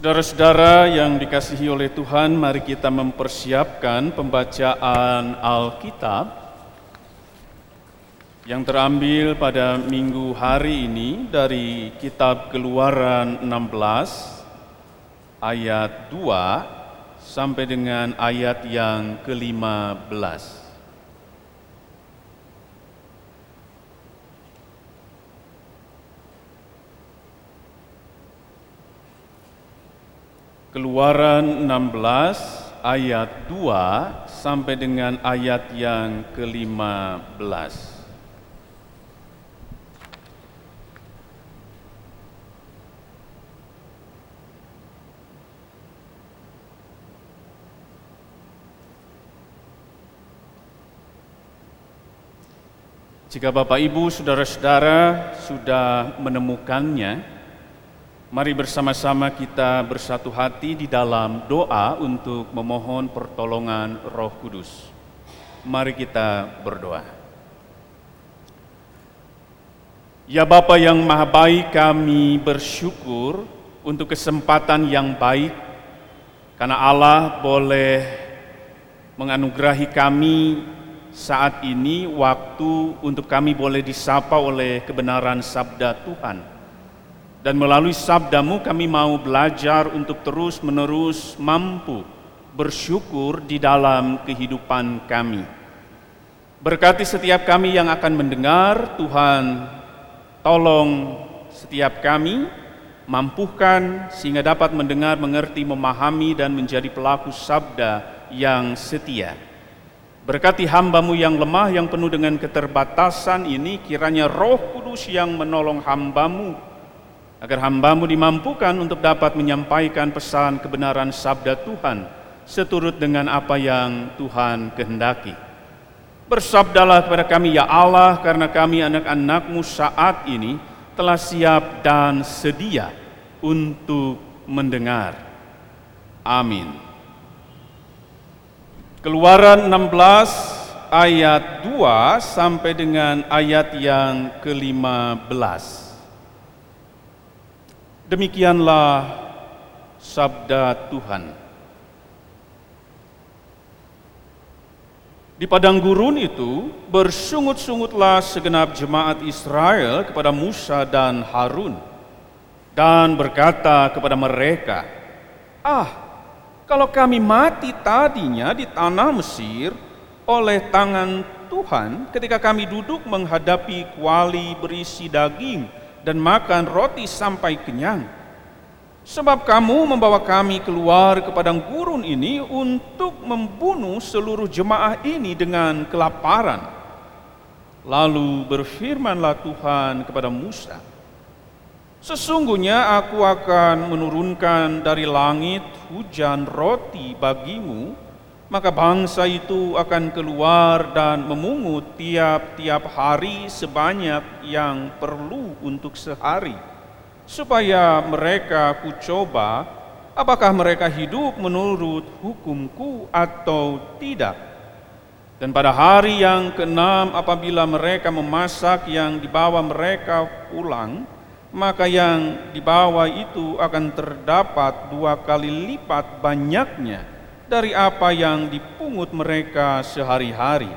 Saudara-saudara yang dikasihi oleh Tuhan, mari kita mempersiapkan pembacaan Alkitab yang terambil pada minggu hari ini dari kitab Keluaran 16 ayat 2 sampai dengan ayat yang ke-15. Keluaran 16 ayat 2 sampai dengan ayat yang ke-15. Jika Bapak Ibu, saudara-saudara sudah menemukannya, Mari bersama-sama kita bersatu hati di dalam doa untuk memohon pertolongan Roh Kudus. Mari kita berdoa. Ya Bapa yang Maha Baik, kami bersyukur untuk kesempatan yang baik karena Allah boleh menganugerahi kami saat ini waktu untuk kami boleh disapa oleh kebenaran sabda Tuhan dan melalui sabdamu kami mau belajar untuk terus menerus mampu bersyukur di dalam kehidupan kami. Berkati setiap kami yang akan mendengar, Tuhan tolong setiap kami mampukan sehingga dapat mendengar, mengerti, memahami dan menjadi pelaku sabda yang setia. Berkati hambamu yang lemah, yang penuh dengan keterbatasan ini, kiranya roh kudus yang menolong hambamu agar hambamu dimampukan untuk dapat menyampaikan pesan kebenaran sabda Tuhan seturut dengan apa yang Tuhan kehendaki. Bersabdalah kepada kami ya Allah karena kami anak-anakmu saat ini telah siap dan sedia untuk mendengar. Amin. Keluaran 16 ayat 2 sampai dengan ayat yang ke-15. Demikianlah sabda Tuhan. Di padang gurun itu bersungut-sungutlah segenap jemaat Israel kepada Musa dan Harun dan berkata kepada mereka, "Ah, kalau kami mati tadinya di tanah Mesir oleh tangan Tuhan ketika kami duduk menghadapi kuali berisi daging dan makan roti sampai kenyang. Sebab kamu membawa kami keluar ke padang gurun ini untuk membunuh seluruh jemaah ini dengan kelaparan. Lalu berfirmanlah Tuhan kepada Musa, Sesungguhnya aku akan menurunkan dari langit hujan roti bagimu maka bangsa itu akan keluar dan memungut tiap-tiap hari sebanyak yang perlu untuk sehari, supaya mereka kucoba apakah mereka hidup menurut hukumku atau tidak. Dan pada hari yang keenam apabila mereka memasak yang dibawa mereka pulang, maka yang dibawa itu akan terdapat dua kali lipat banyaknya dari apa yang dipungut mereka sehari-hari.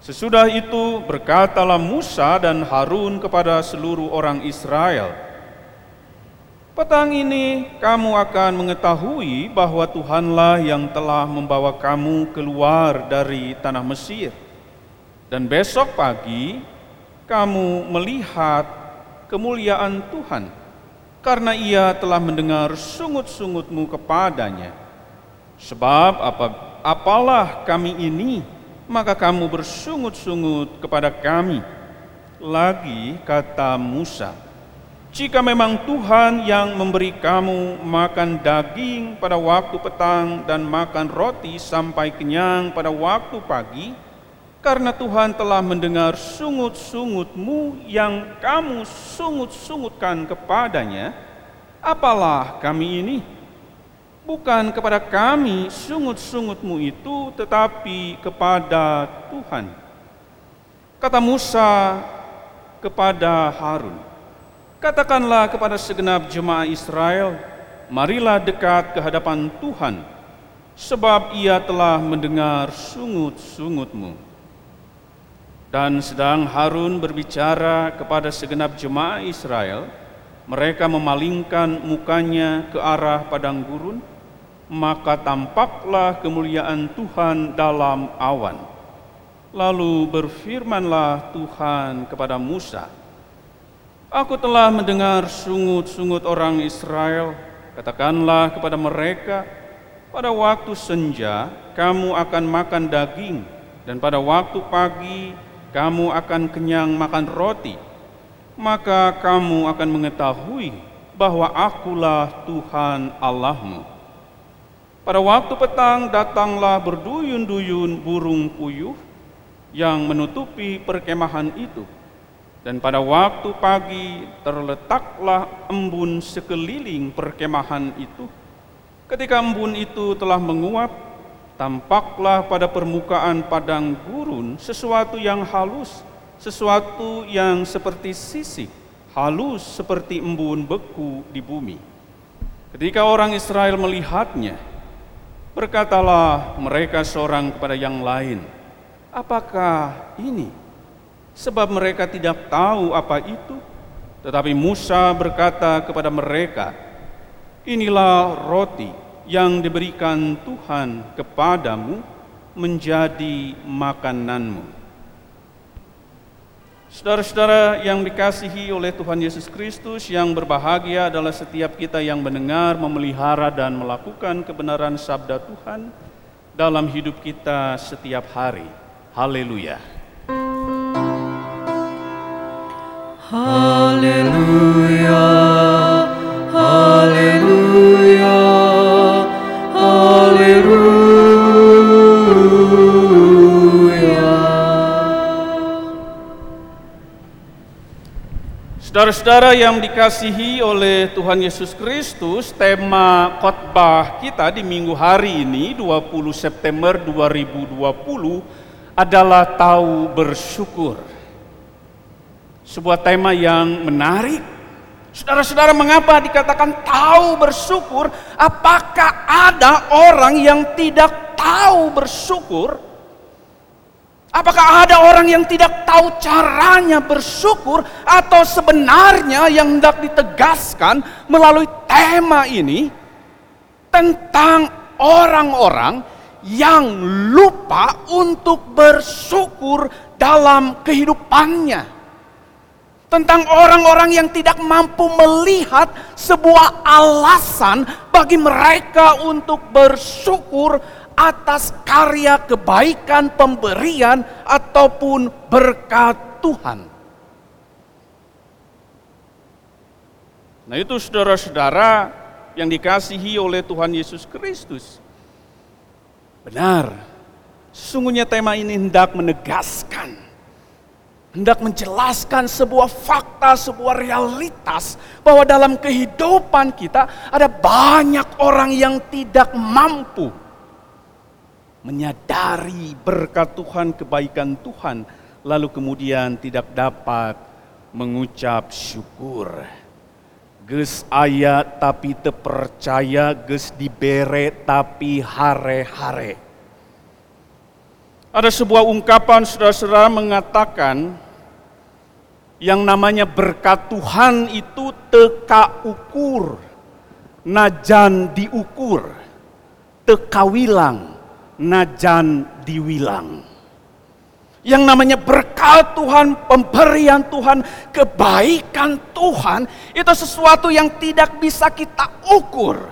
Sesudah itu berkatalah Musa dan Harun kepada seluruh orang Israel, Petang ini kamu akan mengetahui bahwa Tuhanlah yang telah membawa kamu keluar dari tanah Mesir. Dan besok pagi kamu melihat kemuliaan Tuhan, karena ia telah mendengar sungut-sungutmu kepadanya Sebab apa, apalah kami ini, maka kamu bersungut-sungut kepada kami. Lagi kata Musa, jika memang Tuhan yang memberi kamu makan daging pada waktu petang dan makan roti sampai kenyang pada waktu pagi, karena Tuhan telah mendengar sungut-sungutmu yang kamu sungut-sungutkan kepadanya, apalah kami ini?' Bukan kepada kami sungut-sungutmu itu, tetapi kepada Tuhan. Kata Musa kepada Harun, katakanlah kepada segenap jemaah Israel, marilah dekat ke hadapan Tuhan, sebab ia telah mendengar sungut-sungutmu. Dan sedang Harun berbicara kepada segenap jemaah Israel, mereka memalingkan mukanya ke arah padang gurun, maka tampaklah kemuliaan Tuhan dalam awan. Lalu berfirmanlah Tuhan kepada Musa, Aku telah mendengar sungut-sungut orang Israel, katakanlah kepada mereka, pada waktu senja kamu akan makan daging, dan pada waktu pagi kamu akan kenyang makan roti maka kamu akan mengetahui bahwa akulah Tuhan Allahmu. Pada waktu petang datanglah berduyun-duyun burung puyuh yang menutupi perkemahan itu. Dan pada waktu pagi terletaklah embun sekeliling perkemahan itu. Ketika embun itu telah menguap, tampaklah pada permukaan padang gurun sesuatu yang halus sesuatu yang seperti sisik, halus seperti embun beku di bumi. Ketika orang Israel melihatnya, berkatalah mereka seorang kepada yang lain, "Apakah ini?" Sebab mereka tidak tahu apa itu. Tetapi Musa berkata kepada mereka, "Inilah roti yang diberikan Tuhan kepadamu menjadi makananmu." Saudara-saudara yang dikasihi oleh Tuhan Yesus Kristus, yang berbahagia adalah setiap kita yang mendengar, memelihara, dan melakukan kebenaran sabda Tuhan dalam hidup kita setiap hari. Haleluya! Haleluya, Saudara-saudara yang dikasihi oleh Tuhan Yesus Kristus, tema khotbah kita di minggu hari ini 20 September 2020 adalah tahu bersyukur. Sebuah tema yang menarik. Saudara-saudara, mengapa dikatakan tahu bersyukur? Apakah ada orang yang tidak tahu bersyukur? Apakah ada orang yang tidak tahu caranya bersyukur atau sebenarnya yang hendak ditegaskan melalui tema ini tentang orang-orang yang lupa untuk bersyukur dalam kehidupannya? Tentang orang-orang yang tidak mampu melihat sebuah alasan bagi mereka untuk bersyukur atas karya kebaikan pemberian ataupun berkat Tuhan. Nah itu saudara-saudara yang dikasihi oleh Tuhan Yesus Kristus. Benar, sesungguhnya tema ini hendak menegaskan, hendak menjelaskan sebuah fakta, sebuah realitas bahwa dalam kehidupan kita ada banyak orang yang tidak mampu menyadari berkat Tuhan, kebaikan Tuhan, lalu kemudian tidak dapat mengucap syukur. Ges ayat tapi terpercaya, ges dibere tapi hare-hare. Ada sebuah ungkapan saudara-saudara mengatakan yang namanya berkat Tuhan itu teka ukur, najan diukur, teka wilang najan diwilang. Yang namanya berkat Tuhan, pemberian Tuhan, kebaikan Tuhan, itu sesuatu yang tidak bisa kita ukur.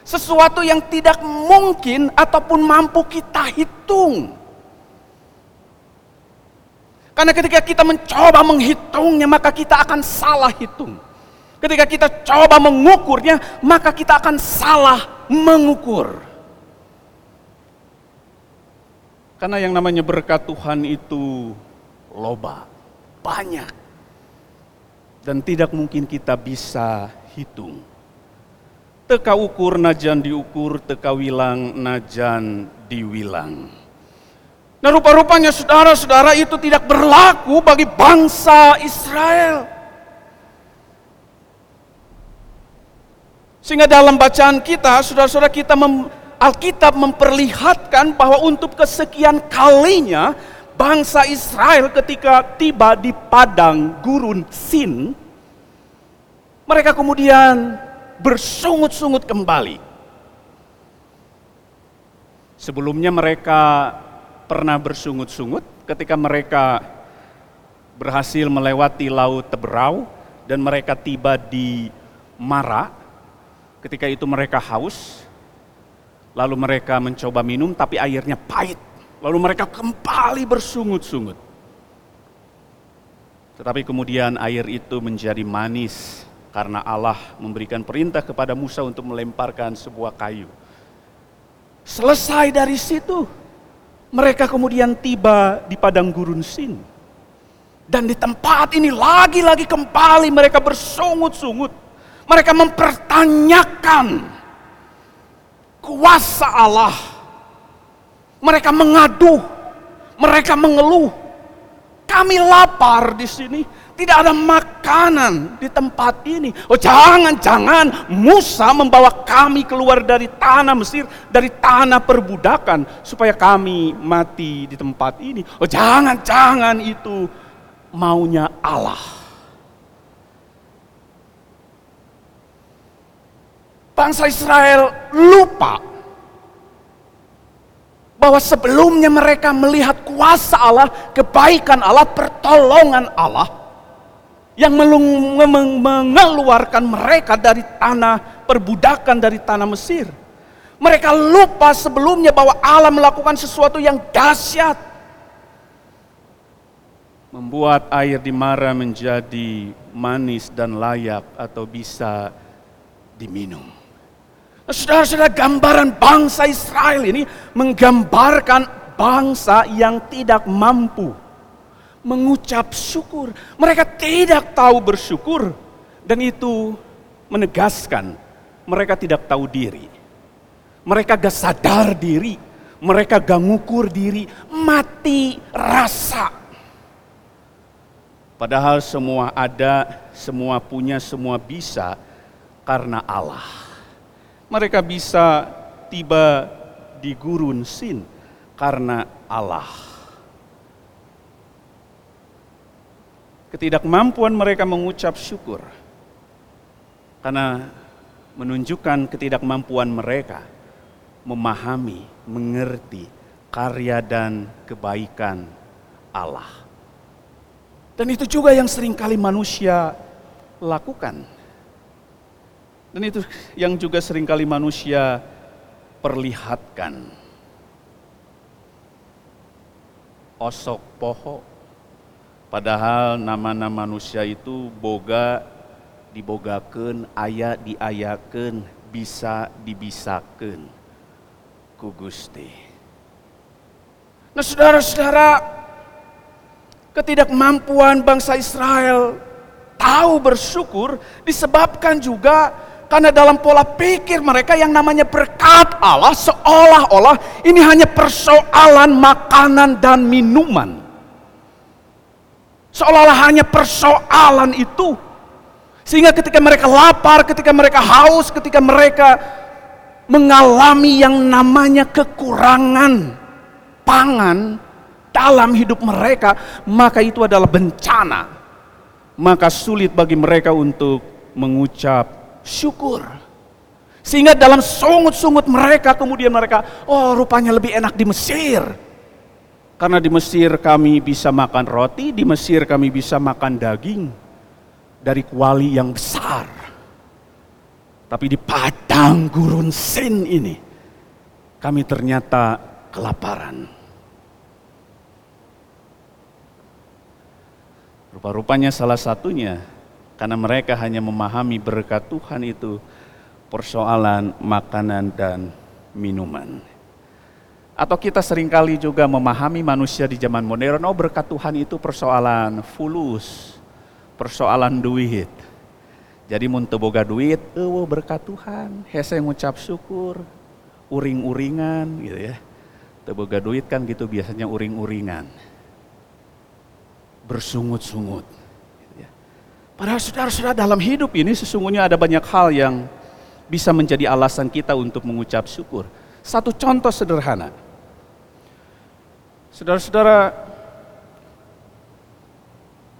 Sesuatu yang tidak mungkin ataupun mampu kita hitung. Karena ketika kita mencoba menghitungnya, maka kita akan salah hitung. Ketika kita coba mengukurnya, maka kita akan salah mengukur. Karena yang namanya berkat Tuhan itu loba, banyak. Dan tidak mungkin kita bisa hitung. Teka ukur najan diukur, teka wilang najan diwilang. Nah rupa-rupanya saudara-saudara itu tidak berlaku bagi bangsa Israel. Sehingga dalam bacaan kita, saudara-saudara kita mem, Alkitab memperlihatkan bahwa untuk kesekian kalinya bangsa Israel ketika tiba di padang gurun Sin, mereka kemudian bersungut-sungut kembali. Sebelumnya mereka pernah bersungut-sungut ketika mereka berhasil melewati Laut Teberau dan mereka tiba di Mara. Ketika itu mereka haus, lalu mereka mencoba minum tapi airnya pahit. Lalu mereka kembali bersungut-sungut. Tetapi kemudian air itu menjadi manis karena Allah memberikan perintah kepada Musa untuk melemparkan sebuah kayu. Selesai dari situ, mereka kemudian tiba di padang gurun Sin. Dan di tempat ini lagi-lagi kembali mereka bersungut-sungut. Mereka mempertanyakan kuasa Allah. Mereka mengadu, mereka mengeluh. Kami lapar di sini, tidak ada makanan di tempat ini. Oh jangan-jangan Musa membawa kami keluar dari tanah Mesir, dari tanah perbudakan supaya kami mati di tempat ini. Oh jangan-jangan itu maunya Allah. Bangsa Israel lupa bahwa sebelumnya mereka melihat kuasa Allah, kebaikan Allah, pertolongan Allah yang mengeluarkan mereka dari tanah perbudakan dari tanah Mesir. Mereka lupa sebelumnya bahwa Allah melakukan sesuatu yang dahsyat membuat air di Mara menjadi manis dan layak atau bisa diminum. Saudara-saudara, gambaran bangsa Israel ini menggambarkan bangsa yang tidak mampu mengucap syukur. Mereka tidak tahu bersyukur dan itu menegaskan mereka tidak tahu diri. Mereka gak sadar diri, mereka gak ngukur diri, mati rasa Padahal semua ada, semua punya, semua bisa karena Allah. Mereka bisa tiba di gurun sin karena Allah. Ketidakmampuan mereka mengucap syukur karena menunjukkan ketidakmampuan mereka memahami, mengerti karya dan kebaikan Allah. Dan itu juga yang sering kali manusia lakukan. Dan itu yang juga sering kali manusia perlihatkan. Osok poho. Padahal nama-nama manusia itu boga dibogakan, ayat diayakan, bisa dibisakan ku Gusti. Nah saudara-saudara, ketidakmampuan bangsa Israel tahu bersyukur disebabkan juga karena dalam pola pikir mereka yang namanya berkat Allah seolah-olah ini hanya persoalan makanan dan minuman. Seolah-olah hanya persoalan itu. Sehingga ketika mereka lapar, ketika mereka haus, ketika mereka mengalami yang namanya kekurangan pangan, dalam hidup mereka, maka itu adalah bencana. Maka sulit bagi mereka untuk mengucap syukur. Sehingga dalam sungut-sungut mereka kemudian mereka, oh rupanya lebih enak di Mesir. Karena di Mesir kami bisa makan roti, di Mesir kami bisa makan daging dari kuali yang besar. Tapi di padang gurun sin ini, kami ternyata kelaparan. Rupa-rupanya salah satunya karena mereka hanya memahami berkat Tuhan itu persoalan makanan dan minuman. Atau kita sering kali juga memahami manusia di zaman modern, oh berkat Tuhan itu persoalan fulus, persoalan duit. Jadi mun boga duit, oh berkat Tuhan, hese ngucap syukur, uring-uringan gitu ya. Teboga duit kan gitu biasanya uring-uringan bersungut-sungut. Padahal saudara-saudara dalam hidup ini sesungguhnya ada banyak hal yang bisa menjadi alasan kita untuk mengucap syukur. Satu contoh sederhana. Saudara-saudara,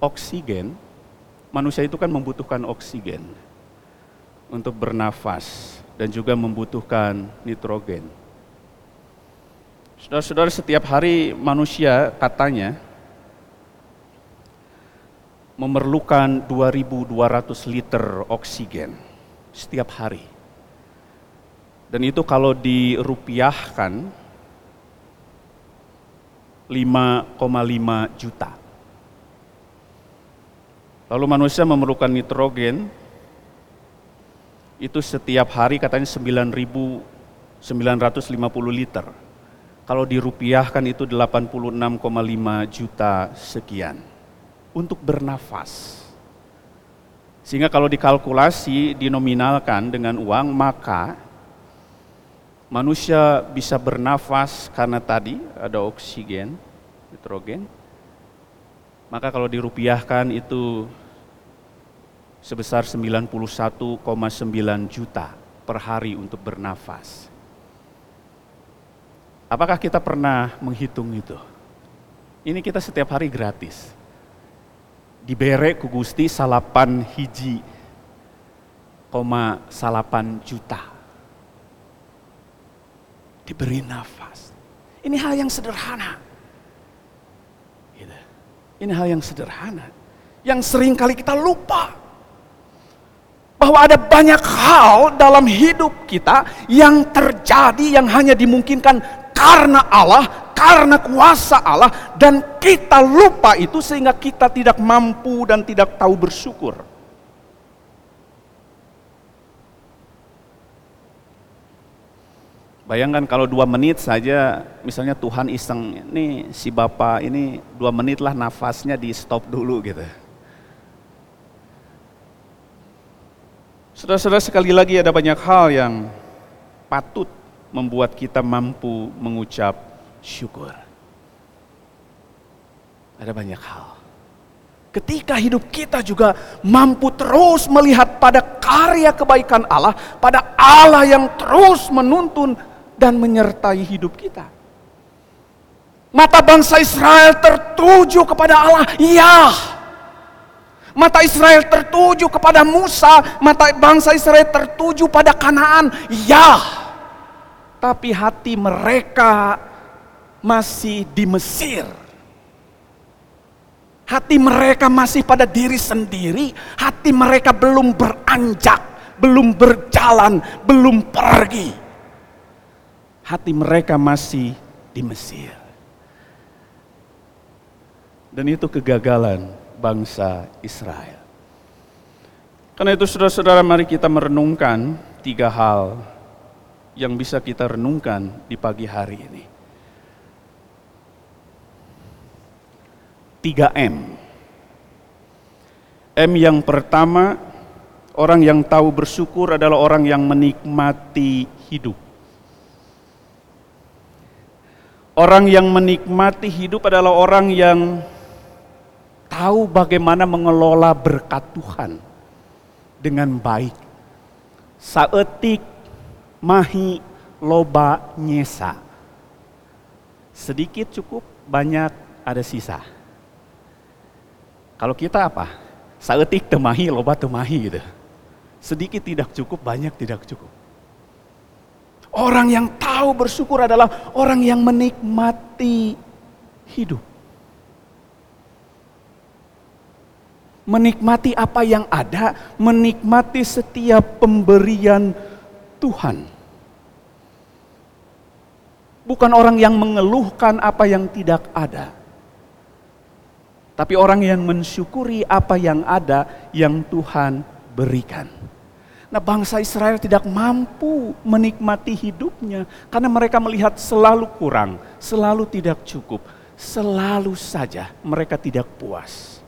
oksigen, manusia itu kan membutuhkan oksigen untuk bernafas dan juga membutuhkan nitrogen. Saudara-saudara, setiap hari manusia katanya memerlukan 2200 liter oksigen setiap hari. Dan itu kalau dirupiahkan 5,5 juta. Lalu manusia memerlukan nitrogen itu setiap hari katanya 9.950 liter. Kalau dirupiahkan itu 86,5 juta sekian untuk bernafas. Sehingga kalau dikalkulasi, dinominalkan dengan uang, maka manusia bisa bernafas karena tadi ada oksigen, nitrogen. Maka kalau dirupiahkan itu sebesar 91,9 juta per hari untuk bernafas. Apakah kita pernah menghitung itu? Ini kita setiap hari gratis dibere ku Gusti salapan hiji koma salapan juta. Diberi nafas. Ini hal yang sederhana. Gitu. Ini hal yang sederhana. Yang sering kali kita lupa. Bahwa ada banyak hal dalam hidup kita yang terjadi yang hanya dimungkinkan karena Allah, karena kuasa Allah dan kita lupa itu sehingga kita tidak mampu dan tidak tahu bersyukur. Bayangkan kalau dua menit saja, misalnya Tuhan iseng, nih si Bapak ini dua menit lah nafasnya di stop dulu gitu. Saudara-saudara sekali lagi ada banyak hal yang patut membuat kita mampu mengucap syukur. Ada banyak hal. Ketika hidup kita juga mampu terus melihat pada karya kebaikan Allah, pada Allah yang terus menuntun dan menyertai hidup kita. Mata bangsa Israel tertuju kepada Allah, ya. Mata Israel tertuju kepada Musa, mata bangsa Israel tertuju pada Kanaan, ya. Tapi hati mereka masih di Mesir. Hati mereka masih pada diri sendiri, hati mereka belum beranjak, belum berjalan, belum pergi. Hati mereka masih di Mesir. Dan itu kegagalan bangsa Israel. Karena itu saudara-saudara mari kita merenungkan tiga hal yang bisa kita renungkan di pagi hari ini. 3M. M yang pertama, orang yang tahu bersyukur adalah orang yang menikmati hidup. Orang yang menikmati hidup adalah orang yang tahu bagaimana mengelola berkat Tuhan dengan baik. Saetik mahi loba nyesa. Sedikit cukup, banyak ada sisa. Kalau kita apa? Saetik temahi, loba temahi gitu. Sedikit tidak cukup, banyak tidak cukup. Orang yang tahu bersyukur adalah orang yang menikmati hidup. Menikmati apa yang ada, menikmati setiap pemberian Tuhan. Bukan orang yang mengeluhkan apa yang tidak ada tapi orang yang mensyukuri apa yang ada yang Tuhan berikan. Nah, bangsa Israel tidak mampu menikmati hidupnya karena mereka melihat selalu kurang, selalu tidak cukup, selalu saja mereka tidak puas.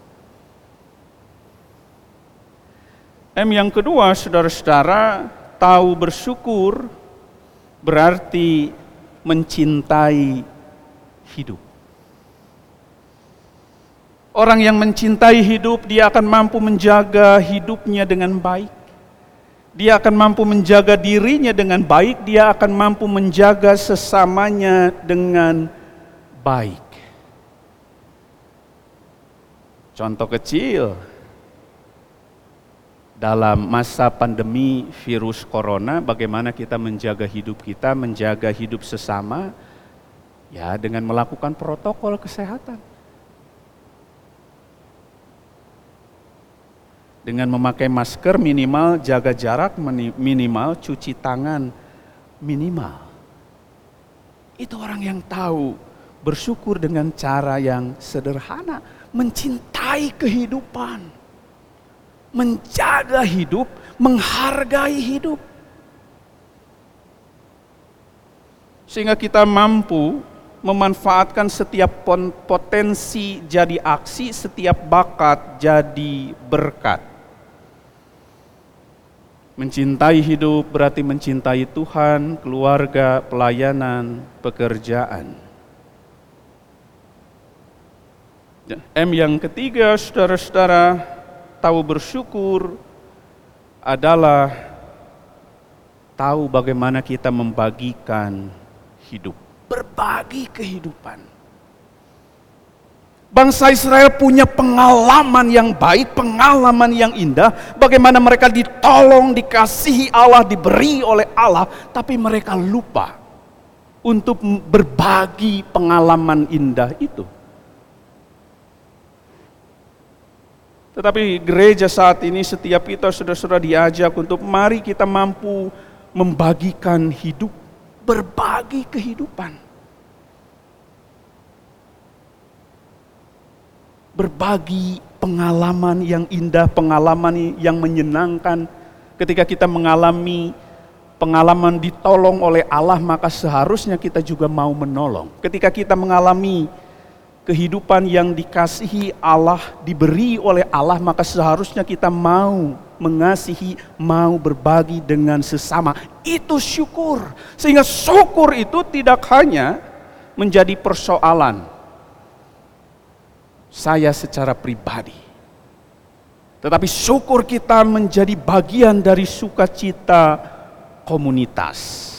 M yang kedua, saudara-saudara, tahu bersyukur berarti mencintai hidup. Orang yang mencintai hidup, dia akan mampu menjaga hidupnya dengan baik. dia akan mampu menjaga dirinya dengan baik, dia akan mampu menjaga sesamanya dengan baik. Contoh kecil, dalam masa pandemi virus corona, bagaimana kita menjaga hidup kita, menjaga hidup sesama, ya dengan melakukan protokol kesehatan. Dengan memakai masker minimal jaga jarak minimal cuci tangan minimal. Itu orang yang tahu. Bersyukur dengan cara yang sederhana. Mencintai kehidupan. Menjaga hidup menghargai hidup. Sehingga kita mampu memanfaatkan setiap potensi jadi aksi, setiap bakat jadi berkat. Mencintai hidup berarti mencintai Tuhan, keluarga, pelayanan, pekerjaan. Ya, M yang ketiga, saudara-saudara, tahu bersyukur adalah tahu bagaimana kita membagikan hidup, berbagi kehidupan. Bangsa Israel punya pengalaman yang baik, pengalaman yang indah. Bagaimana mereka ditolong, dikasihi Allah, diberi oleh Allah. Tapi mereka lupa untuk berbagi pengalaman indah itu. Tetapi gereja saat ini setiap kita sudah-sudah diajak untuk mari kita mampu membagikan hidup, berbagi kehidupan. Berbagi pengalaman yang indah, pengalaman yang menyenangkan. Ketika kita mengalami pengalaman ditolong oleh Allah, maka seharusnya kita juga mau menolong. Ketika kita mengalami kehidupan yang dikasihi Allah, diberi oleh Allah, maka seharusnya kita mau mengasihi, mau berbagi dengan sesama. Itu syukur. Sehingga syukur itu tidak hanya menjadi persoalan saya secara pribadi. Tetapi syukur kita menjadi bagian dari sukacita komunitas.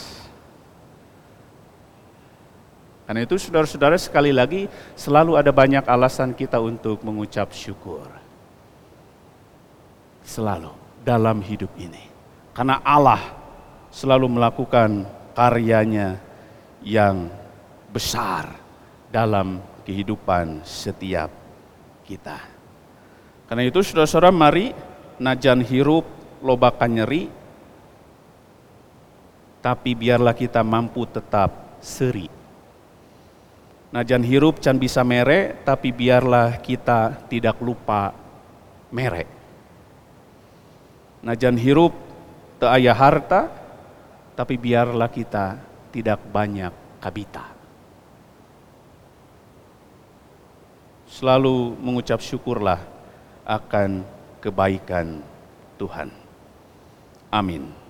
Karena itu saudara-saudara sekali lagi selalu ada banyak alasan kita untuk mengucap syukur. Selalu dalam hidup ini. Karena Allah selalu melakukan karyanya yang besar dalam kehidupan setiap kita. Karena itu saudara-saudara mari najan hirup lobakan nyeri, tapi biarlah kita mampu tetap seri. Najan hirup can bisa mere, tapi biarlah kita tidak lupa mere. Najan hirup te ayah harta, tapi biarlah kita tidak banyak kabita. Selalu mengucap syukurlah akan kebaikan Tuhan. Amin.